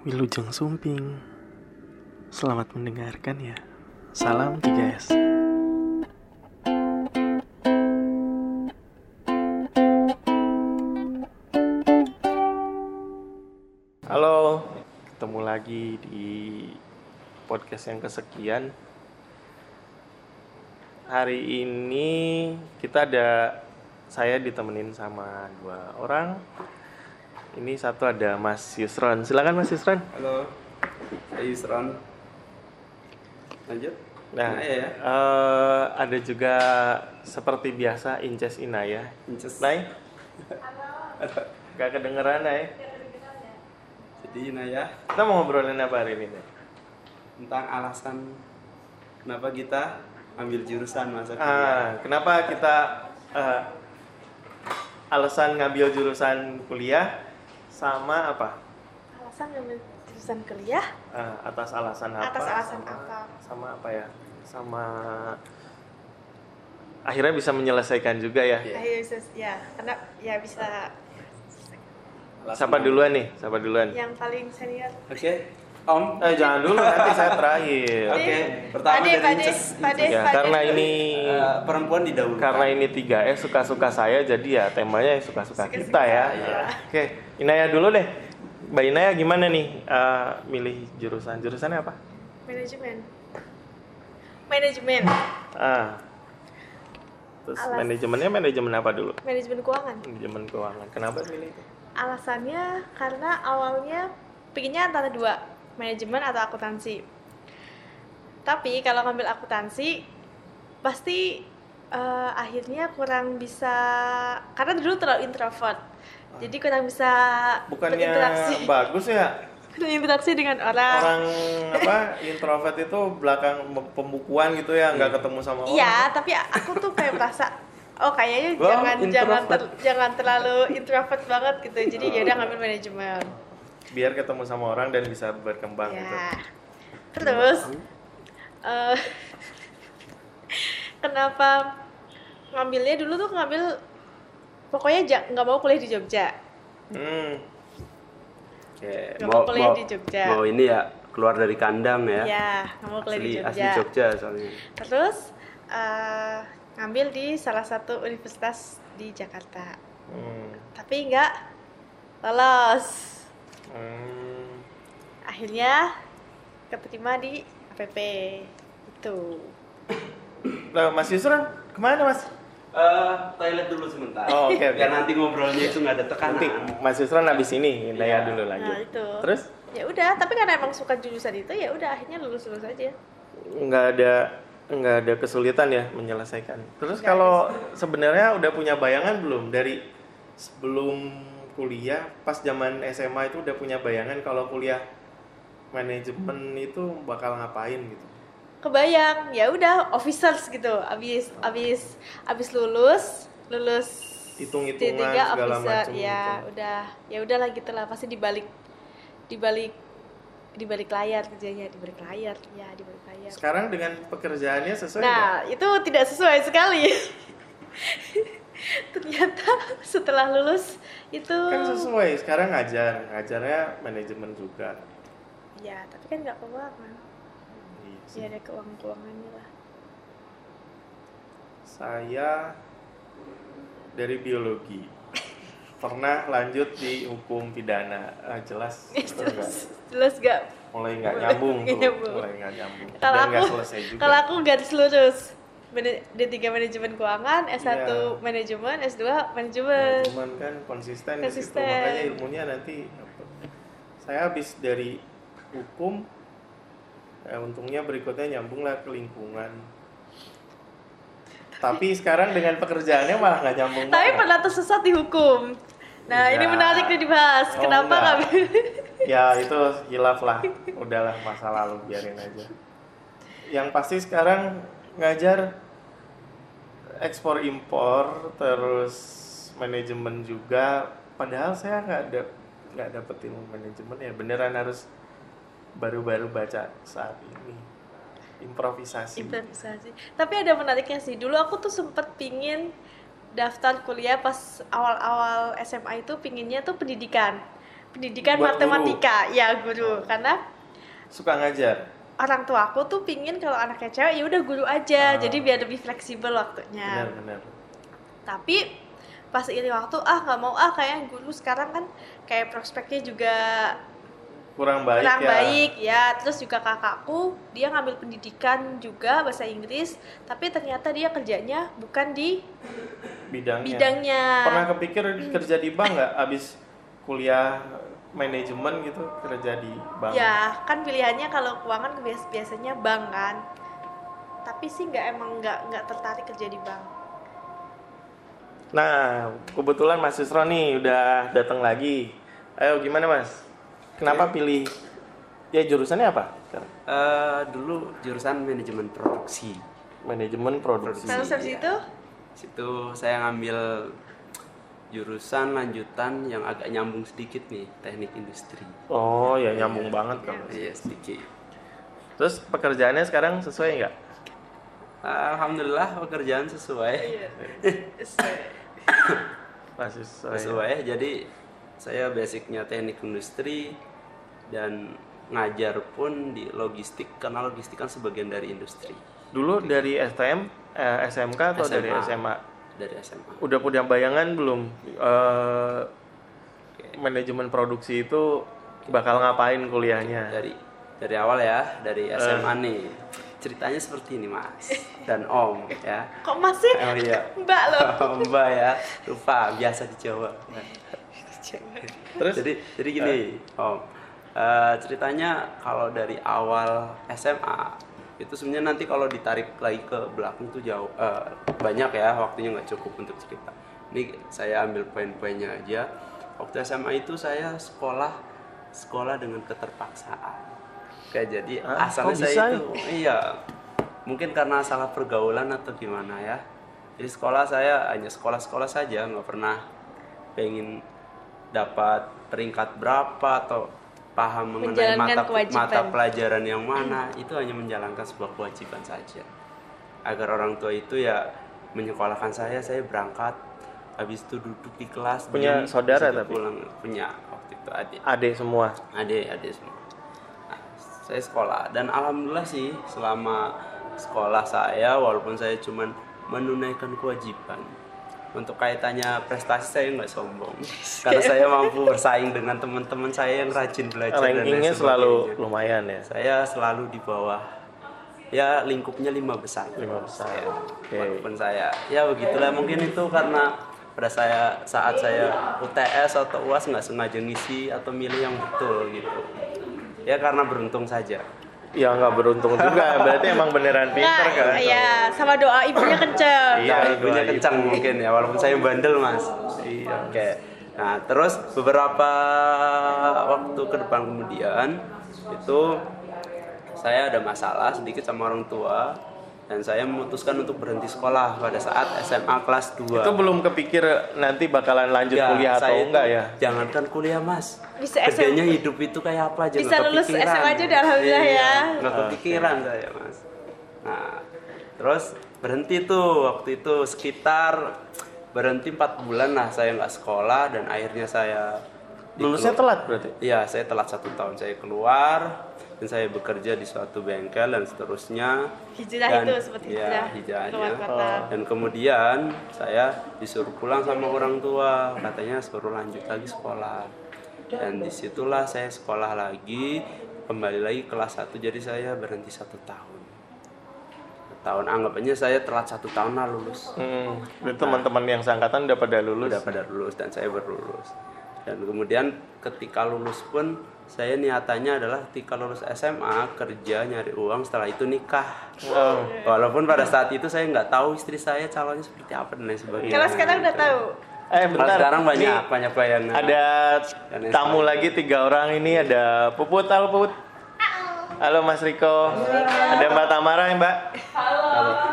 Wilujeng Sumping. Selamat mendengarkan ya. Salam 3S. Halo, ketemu lagi di podcast yang kesekian. Hari ini kita ada saya ditemenin sama dua orang. Ini satu ada Mas Yusron. Silakan Mas Yusron. Halo, saya Yusron. Lanjut. Nah, Inaya ya. eh, ada juga seperti biasa Inces Inaya. Inces. Nay? Gak kedengeran Nay? Jadi Inaya Kita mau ngobrolin apa hari ini? Nay? tentang alasan kenapa kita ambil jurusan masa kuliah. Ah, kenapa kita eh, alasan ngambil jurusan kuliah sama apa? alasan ngambil jurusan kuliah Eh, atas alasan apa? Atas alasan sama, apa? Sama apa ya? Sama akhirnya bisa menyelesaikan juga ya. Iya. akhirnya bisa ya karena ya bisa Siapa duluan nih? Siapa duluan? yang paling senior Oke, Om. Eh jangan dulu nanti saya terakhir. Oke, pertama Pade, dari Pade, Inces. Pade. Ya, Pade. karena ini Eh, perempuan didahulukan. karena ini 3 S suka-suka saya jadi ya temanya suka-suka Suka-suka, kita ya. iya. Oke, Inaya dulu deh. Mbak Inaya gimana nih eh, milih jurusan? Jurusannya apa? manajemen manajemen Ah. Terus Alas- manajemennya manajemen apa dulu? manajemen keuangan Manajemen keuangan. Kenapa milih itu? alasannya karena awalnya pinginnya antara dua manajemen atau akuntansi. Tapi kalau ngambil akuntansi pasti eh, akhirnya kurang bisa karena dulu terlalu introvert. Jadi kurang bisa Bukannya berinteraksi. bagus ya? berinteraksi dengan orang, Orang apa introvert itu belakang pembukuan gitu ya, nggak ketemu sama orang. iya tapi aku tuh kayak merasa oh kayaknya jangan jangan ter- jangan terlalu introvert banget gitu. Jadi ya udah ngambil manajemen Biar ketemu sama orang dan bisa berkembang gitu. ya terus eh, kenapa ngambilnya dulu tuh ngambil pokoknya ja- nggak mau kuliah di Jogja Hmm. Oke, Nggak mau kuliah di Jogja. Mau ini ya keluar dari kandang ya. ya nggak mau kuliah di asli, asli Jogja Jogja soalnya. terus eh, ngambil di salah satu universitas di Jakarta Hmm. tapi nggak lolos Hmm. akhirnya keterima di APP itu Lah, Mas Yusron ke mana Mas? Eh, toilet dulu sebentar. Oh, oke, oke. Biar nanti ngobrolnya itu nggak ada tekanan. Nanti Mas Yusron habis ini, Inaya Iya. dulu lanjut. nah itu Terus ya udah tapi karena emang suka jurusan itu ya udah akhirnya lulus lulus aja nggak ada nggak ada kesulitan ya menyelesaikan. Terus Nggak kalau sebenarnya udah punya bayangan belum dari sebelum kuliah, pas zaman SMA itu udah punya bayangan kalau kuliah manajemen itu bakal ngapain gitu. kebayang ya udah officers gitu. Abis abis abis lulus lulus Hitung-hitungan D3 segala officer. macem ya gitu. udah ya udahlah gitu lah. Pasti dibalik dibalik dibalik layar kerjanya dibalik layar. Ya dibalik layar. Sekarang dengan pekerjaannya sesuai nah itu tidak sesuai sekali ternyata setelah lulus itu Kan sesuai. Sekarang ngajar, ngajarnya manajemen juga. ya tapi kan nggak keuangan Iya sih. ya ada keuangan keuangannya lah Saya dari biologi. Pernah lanjut di hukum pidana. Ah, jelas. jelas jelas nggak Mulai nggak nyambung tuh. nyambung. Mulai nggak nyambung. kalau Dan nggak aku selesai juga. kalau aku garis lurus D3 manajemen keuangan, S1 Iya. manajemen, S2 manajemen. Cuman kan konsisten. Konsisten. Makanya ilmunya nanti. Saya habis dari hukum. Ya, untungnya berikutnya nyambung lah ke lingkungan. Tapi sekarang dengan pekerjaannya malah nggak nyambung. Tapi banget. pernah tersesat di hukum. Nah, ini Enggak. menarik nih dibahas. Oh, Kenapa enggak. nggak? ya itu hilaf lah udahlah masa lalu biarin aja yang pasti sekarang ngajar ekspor impor terus manajemen juga padahal saya nggak ada nggak dapet ilmu manajemen ya beneran harus baru-baru baca saat ini improvisasi Improvisasi. Tapi ada menariknya sih. Dulu aku tuh sempet pingin daftar kuliah pas awal-awal SMA itu pinginnya tuh pendidikan pendidikan Buat guru. matematika ya guru karena Suka ngajar. Orang tua aku tuh pingin kalau anaknya cewek ya udah guru aja Ah. jadi biar lebih fleksibel waktunya Benar-benar. tapi pas ini waktu ah nggak mau ah kayak guru sekarang kan kayak prospeknya juga Kurang baik kurang ya. baik ya terus juga kakakku dia ngambil pendidikan juga bahasa Inggris tapi ternyata dia kerjanya bukan di Bidangnya. bidangnya Pernah kepikir kerja di bank nggak? Abis kuliah manajemen gitu kerja di bank. ya kan pilihannya kalau keuangan bias- biasanya bank kan tapi sih nggak emang nggak nggak tertarik kerja di bank Nah, kebetulan Mas Yusro nih udah datang lagi. Ayo gimana Mas? Kenapa pilih? Ya jurusannya apa? Eh, dulu jurusan manajemen produksi. Manajemen produksi. terus habis itu Situ saya ngambil jurusan lanjutan yang agak nyambung sedikit nih, teknik industri. Oh ya nyambung banget kan. Iya sedikit. Terus pekerjaannya sekarang sesuai nggak? Alhamdulillah pekerjaan sesuai. Iya. Masih sesuai. Sesuai. Jadi saya basicnya teknik industri dan ngajar pun di logistik karena logistik kan sebagian dari industri. Dulu dari STM, eh, SMK atau dari SMA? Dari SMA. Udah punya bayangan belum? eh, manajemen produksi itu bakal ngapain kuliahnya? Dari dari awal ya, dari SMA nih. Ceritanya seperti ini, Mas. Dan Om ya. kok masih Oh iya. mbak loh Mbak ya, lupa biasa di Jawa. Terus? jadi jadi gini, Om. Eh, ceritanya kalau dari awal SMA itu sebenarnya nanti kalau ditarik lagi ke belakang tuh jauh eh, banyak ya waktunya nggak cukup untuk cerita. Ini saya ambil poin-poinnya aja. Waktu SMA itu saya sekolah sekolah dengan keterpaksaan. Kayak jadi Ah, asalnya saya bisa itu iya mungkin karena salah pergaulan atau gimana ya. Jadi sekolah saya hanya sekolah-sekolah saja nggak pernah pengen dapat peringkat berapa atau paham mengenai mata kewajiban. mata pelajaran yang mana itu hanya menjalankan sebuah kewajiban saja agar orang tua itu ya menyekolahkan saya saya berangkat habis itu duduk di kelas Punya diem, saudara tapi? pulang punya waktu itu adik Adik semua. adik adik semua Nah, saya sekolah dan alhamdulillah sih selama sekolah saya walaupun saya cuman menunaikan kewajiban untuk kaitannya prestasi saya nggak sombong karena saya mampu bersaing dengan teman-teman saya yang rajin belajar dan Rankingnya selalu sebagainya. lumayan ya. saya selalu di bawah ya lingkupnya lima besar Lima besar. Saya. Oke. walaupun saya ya begitulah mungkin itu karena pada saya saat saya UTS atau UAS nggak sengaja ngisi atau milih yang betul gitu ya karena beruntung saja Ya nggak beruntung juga. Berarti emang beneran pinter Nggak, kan? ya sama doa ibunya kenceng Iya, Nah, ibunya ibu. kencang mungkin ya walaupun saya bandel mas Iya. oke nah terus beberapa waktu ke depan kemudian itu saya ada masalah sedikit sama orang tua dan saya memutuskan untuk berhenti sekolah pada saat SMA kelas 2 Itu belum kepikir nanti bakalan lanjut Ya, kuliah atau enggak ya? Jangankan kuliah mas. Bisa SMA. hidup itu kayak apa aja Bisa lulus kepikiran. SMA aja udah alhamdulillah Iya, ya. Nggak kepikiran saya mas. Nah terus berhenti tuh waktu itu sekitar berhenti empat bulan lah saya nggak sekolah dan akhirnya saya Lulusnya telat berarti? Iya, saya telat satu tahun. Saya keluar dan saya bekerja di suatu bengkel dan seterusnya. Hijrah Dan- itu seperti ya, hijrah hijrahnya. keluar kota. Dan kemudian saya disuruh pulang sama orang tua, katanya suruh lanjut lagi sekolah. Dan di situlah saya sekolah lagi, kembali lagi kelas 1 jadi saya berhenti satu tahun. Tahun anggapannya saya telat satu tahun lah lulus Hmm, itu teman-teman yang seangkatan udah pada lulus. udah pada lulus dan saya berlulus dan kemudian ketika lulus pun saya niatannya adalah ketika lulus SMA kerja nyari uang setelah itu nikah Oh. walaupun pada saat itu saya nggak tahu istri saya calonnya seperti apa dan lain sebagainya Kalau sekarang udah tahu. Eh Kalau bentar. sekarang banyak Ini banyak bayangan ada tamu lagi tiga orang ini ada Puput, halo Puput. Halo Mas Riko. Ada Mbak Tamara ya Mbak.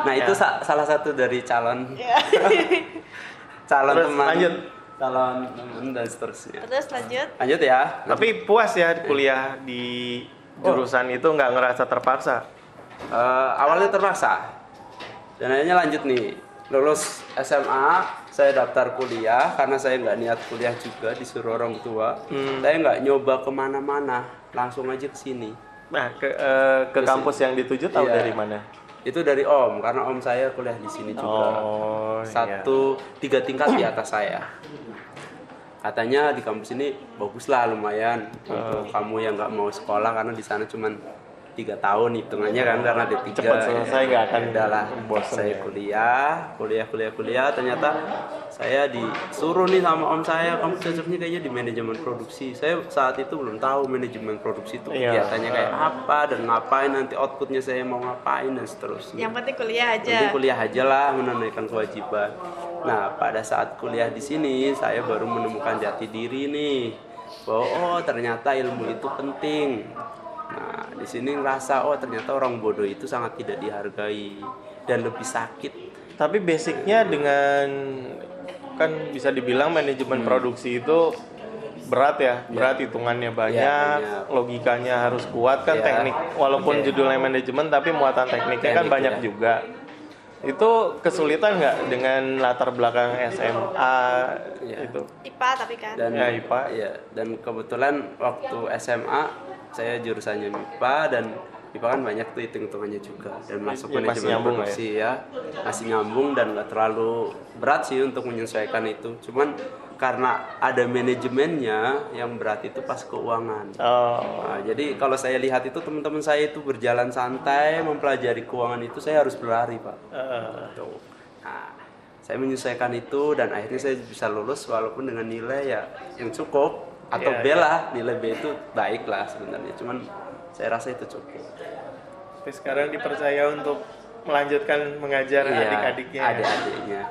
nah itu sa- salah satu dari calon calon Terus teman lanjut. Calon teman dan seterusnya Terus lanjut. lanjut ya Tapi puas ya kuliah di jurusan itu nggak ngerasa terpaksa. Eh, awalnya terpaksa dan akhirnya lanjut nih lulus SMA saya daftar kuliah karena saya nggak niat kuliah juga disuruh orang tua. Hmm. Saya nggak nyoba ke mana-mana, langsung aja ke sini. Nah, ke eh, ke Terus- kampus yang dituju tahu Iya. dari mana? Itu dari om, karena om saya kuliah di sini juga. Oh, iya. Satu tiga tingkat di atas saya. Katanya di kampus ini bagus lah lumayan untuk kamu yang nggak mau sekolah karena di sana cuman tiga tahun hitungannya kan karena ada tiga. Cepat selesai, nggak akan Udahlah, bosen saya ya. kuliah, kuliah, kuliah, kuliah. Ternyata saya disuruh nih sama om saya, kamu cocoknya kayaknya di manajemen produksi. Saya saat itu belum tahu manajemen produksi itu Iya. kegiatannya kayak apa dan ngapain nanti outputnya saya mau ngapain dan seterusnya. Yang penting kuliah aja. Penting kuliah aja lah menunaikan kewajiban. Nah, pada saat kuliah di sini saya baru menemukan jati diri nih. Bahwa oh ternyata ilmu itu penting. Di sini ngerasa oh ternyata orang bodoh itu sangat tidak dihargai dan lebih sakit. Tapi basicnya dengan kan bisa dibilang manajemen Hmm. produksi itu berat ya, berat hitungannya banyak, banyak. logikanya harus kuat kan Iya. teknik walaupun Oke. judulnya manajemen tapi muatan tekniknya kan Teknik, banyak ya. juga. Itu kesulitan nggak dengan latar belakang SMA Iya. itu? IPA tapi kan. Dan Ya, IPA. Iya, dan kebetulan waktu SMA saya jurusannya MIPA dan MIPA kan banyak tuh hitung-hitungannya juga dan masuk Ya, manajemen nyambung lah ya. produksi ya. Masih nyambung dan nggak terlalu berat sih untuk menyesuaikan itu. Cuman karena ada manajemennya yang berat itu pas keuangan. Oh, Nah, jadi kalau saya lihat itu teman-teman saya itu berjalan santai mempelajari keuangan itu saya harus berlari, Pak. Tuh. Nah, saya menyesuaikan itu dan akhirnya saya bisa lulus walaupun dengan nilai ya yang cukup atau Iya, B lah nilai B itu baik lah sebenarnya. Cuman saya rasa itu cukup. Tapi sekarang dipercaya untuk melanjutkan mengajar Iya, adik-adiknya. ya. adik-adiknya.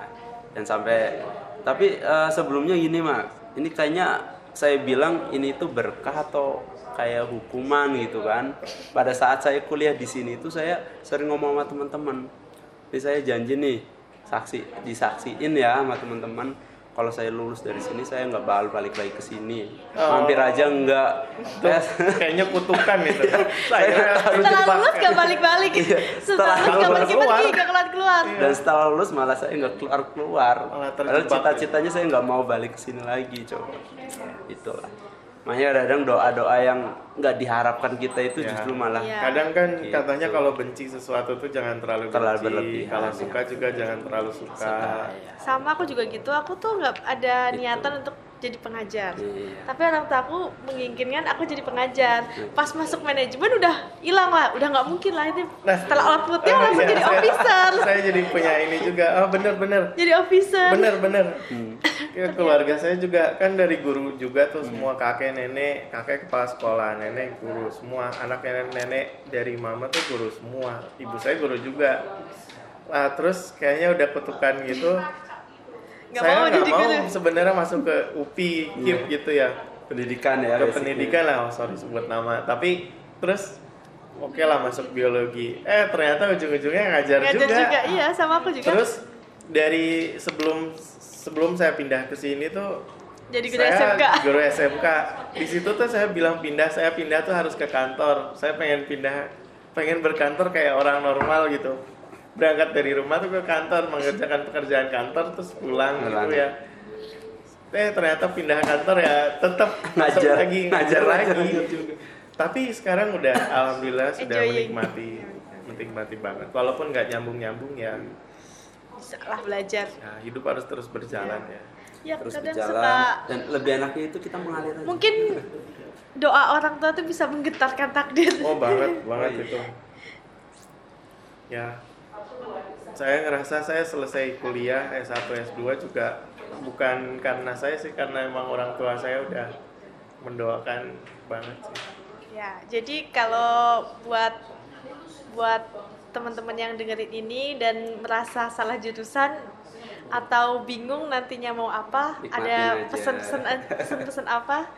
Dan sampai tapi eh, sebelumnya gini mas ini kayaknya saya bilang ini itu berkah atau kayak hukuman gitu kan. Pada saat saya kuliah di sini itu saya sering ngomong sama teman-teman. Ini saya janji nih saksi disaksiin ya sama teman-teman kalau saya lulus dari sini saya nggak bakal balik lagi ke sini Oh. mampir aja enggak Itu kayaknya kutukan itu. saya harus Setelah lulus gak balik-balik. Iya, Setelah setelah lulus gak keluar. pergi-pergi, gak keluar-keluar. dan setelah lulus malah saya nggak keluar keluar padahal terjebak cita-citanya saya nggak mau balik ke sini lagi coba itulah makanya kadang doa-doa yang nggak diharapkan kita itu Ya. justru malah Iya. Kadang kan Gitu. katanya kalau benci sesuatu tuh jangan terlalu, Terlalu benci. berlebihan. Kalau suka juga jangan terlalu suka. suka ya. Sama aku juga gitu, aku tuh nggak ada niatan untuk jadi pengajar. Iya. Tapi orang tua aku menginginkan aku jadi pengajar. Pas masuk manajemen udah hilang lah, udah nggak mungkin lah itu. Nah, Setelah outputnya Oh, langsung iya, jadi saya- officer. Saya jadi punya ini juga. Oh bener-bener. Jadi officer. Bener-bener. Hmm. Ya, keluarga saya juga kan dari guru juga tuh semua kakek nenek, kakek kepala sekolah, nenek guru semua, anak nenek nenek dari mama tuh guru semua, ibu saya guru juga. Nah terus kayaknya udah kutukan gitu. Nggak saya mau nggak mau guru. sebenarnya masuk ke UPI, KIP gitu ya, pendidikan ya ke pendidikan lah, oh, sorry sebut nama. Tapi terus oke lah masuk biologi. Eh ternyata ujung-ujungnya ngajar, Ngajar juga. iya sama aku juga. Terus dari sebelum sebelum saya pindah ke sini tuh jadi guru saya SMK. guru SMK. Di situ tuh saya bilang pindah, saya pindah tuh harus ke kantor. Saya pengen pindah, pengen berkantor kayak orang normal gitu. Berangkat dari rumah tuh ke kantor, mengerjakan pekerjaan kantor terus pulang gitu ya. Eh ternyata pindah kantor ya tetap Ngajar, lagi ngajar ngajar, lagi. ngajar juga. Tapi sekarang udah alhamdulillah sudah Enjoying. menikmati menikmati banget. Walaupun nggak nyambung nyambung ya, Bisa lah belajar. ya hidup harus terus berjalan ya. Ya terus kadang berjalan suka dan lebih enaknya itu kita mengalir aja mungkin doa orang tua tuh bisa menggetarkan takdir. Oh banget, banget iya. itu. Ya, saya ngerasa saya selesai kuliah S1 S2 juga bukan karena saya sih, karena emang orang tua saya udah mendoakan banget sih. Ya, jadi kalau buat buat teman-teman yang dengerin ini dan merasa salah jurusan atau bingung nantinya mau apa, Nikmatin ada pesan-pesan pesan-pesan apa?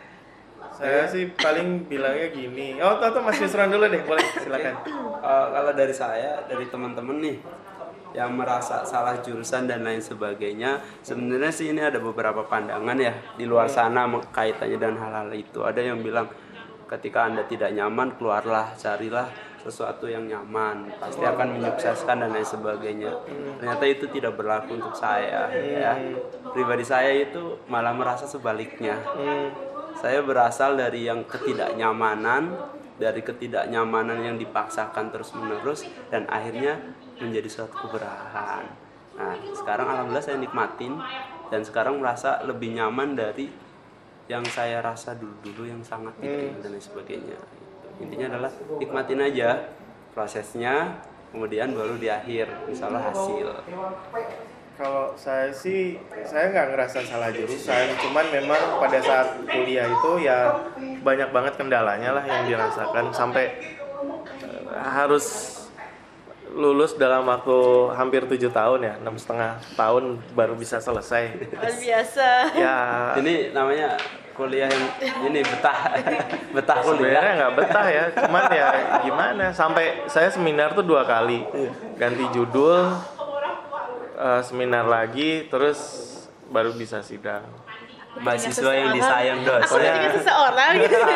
Saya sih paling bilangnya gini. Oh, tuh Mas Yusron dulu deh, boleh silakan. Eh, kalau dari saya dari teman-teman nih yang merasa salah jurusan dan lain sebagainya. Sebenarnya sih ini ada beberapa pandangan ya di luar sana me- kaitannya dan hal-hal itu. Ada yang bilang ketika anda tidak nyaman keluarlah carilah sesuatu yang nyaman. Pasti akan menyukseskan dan lain sebagainya. Ternyata itu tidak berlaku untuk saya ya. Pribadi saya itu malah merasa sebaliknya. Saya berasal dari yang ketidaknyamanan dari ketidaknyamanan yang dipaksakan terus menerus dan akhirnya menjadi suatu keberkahan nah sekarang alhamdulillah saya nikmatin dan sekarang merasa lebih nyaman dari yang saya rasa dulu-dulu yang sangat detail dan lain sebagainya. Intinya adalah nikmatin aja prosesnya kemudian baru di akhir misalnya hasil. Kalau saya sih, saya nggak ngerasa salah jurusan, cuman memang pada saat kuliah itu ya banyak banget kendalanya lah yang dirasakan sampai eh, harus lulus dalam waktu hampir tujuh tahun ya, enam setengah tahun baru bisa selesai. Luar biasa. Ya, ini namanya kuliah yang ini betah betah sebenarnya kuliah nggak betah ya, cuman ya gimana? Sampai saya seminar tuh dua kali, ganti judul, eh, seminar lagi, terus baru bisa sidang. mahasiswa yang disayang Aku dosen dengan seseorang gitu.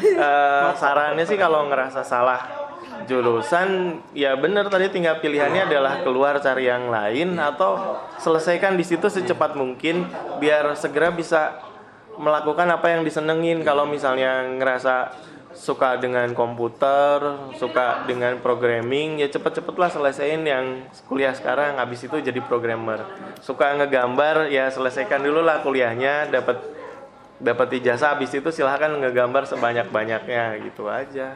Eh, sarannya sih kalau ngerasa salah jurusan ya bener tadi tinggal pilihannya adalah keluar cari yang lain atau selesaikan di situ secepat mungkin biar segera bisa melakukan apa yang disenengin. Kalau misalnya ngerasa suka dengan komputer suka dengan programming ya cepet-cepetlah selesaiin yang kuliah sekarang. Habis itu jadi programmer. Suka ngegambar ya selesaikan dulu lah kuliahnya. Dapat dapat ijazah habis itu silahkan ngegambar sebanyak-banyaknya. Gitu aja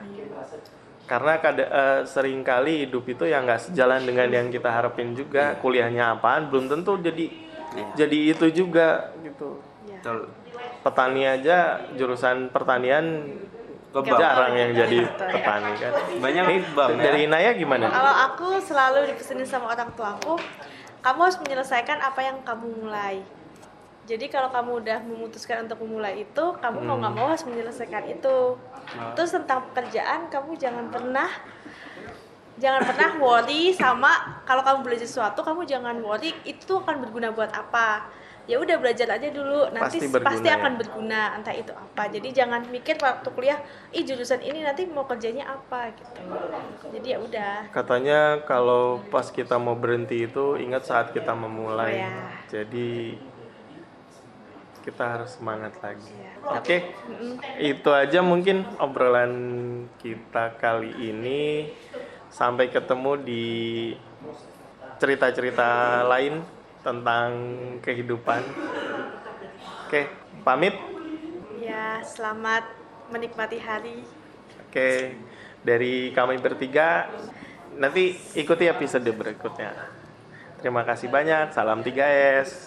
karena kada, eh, sering kali hidup itu yang nggak sejalan dengan yang kita harapin juga kuliahnya apaan belum tentu jadi Iya. jadi itu juga gitu Ya. Betul. petani aja jurusan pertanian Kebab. jarang yang jadi Betul, ya. petani kan Banyak Ini bang, ya. dari Inaya gimana Kalau aku selalu dipesenin sama orang tuaku, kamu harus menyelesaikan apa yang kamu mulai. Jadi kalau kamu udah memutuskan untuk memulai itu, kamu mau nggak mau harus menyelesaikan itu. Terus tentang pekerjaan, kamu jangan pernah jangan pernah worry sama kalau kamu belajar sesuatu, kamu jangan worry itu akan berguna buat apa. Ya udah belajar aja dulu, nanti Pasti pasti, berguna ya. akan berguna entah itu apa. Jadi jangan mikir waktu kuliah, ih jurusan ini nanti mau kerjanya apa gitu. Jadi ya udah. katanya kalau pas kita mau berhenti itu ingat saat kita memulai Oh, ya. jadi kita harus semangat lagi Iya. oke itu aja mungkin obrolan kita kali ini sampai ketemu di cerita-cerita lain tentang kehidupan oke pamit Ya, selamat menikmati hari. Oke, dari kami bertiga nanti ikuti episode berikutnya. Terima kasih banyak. Salam 3S.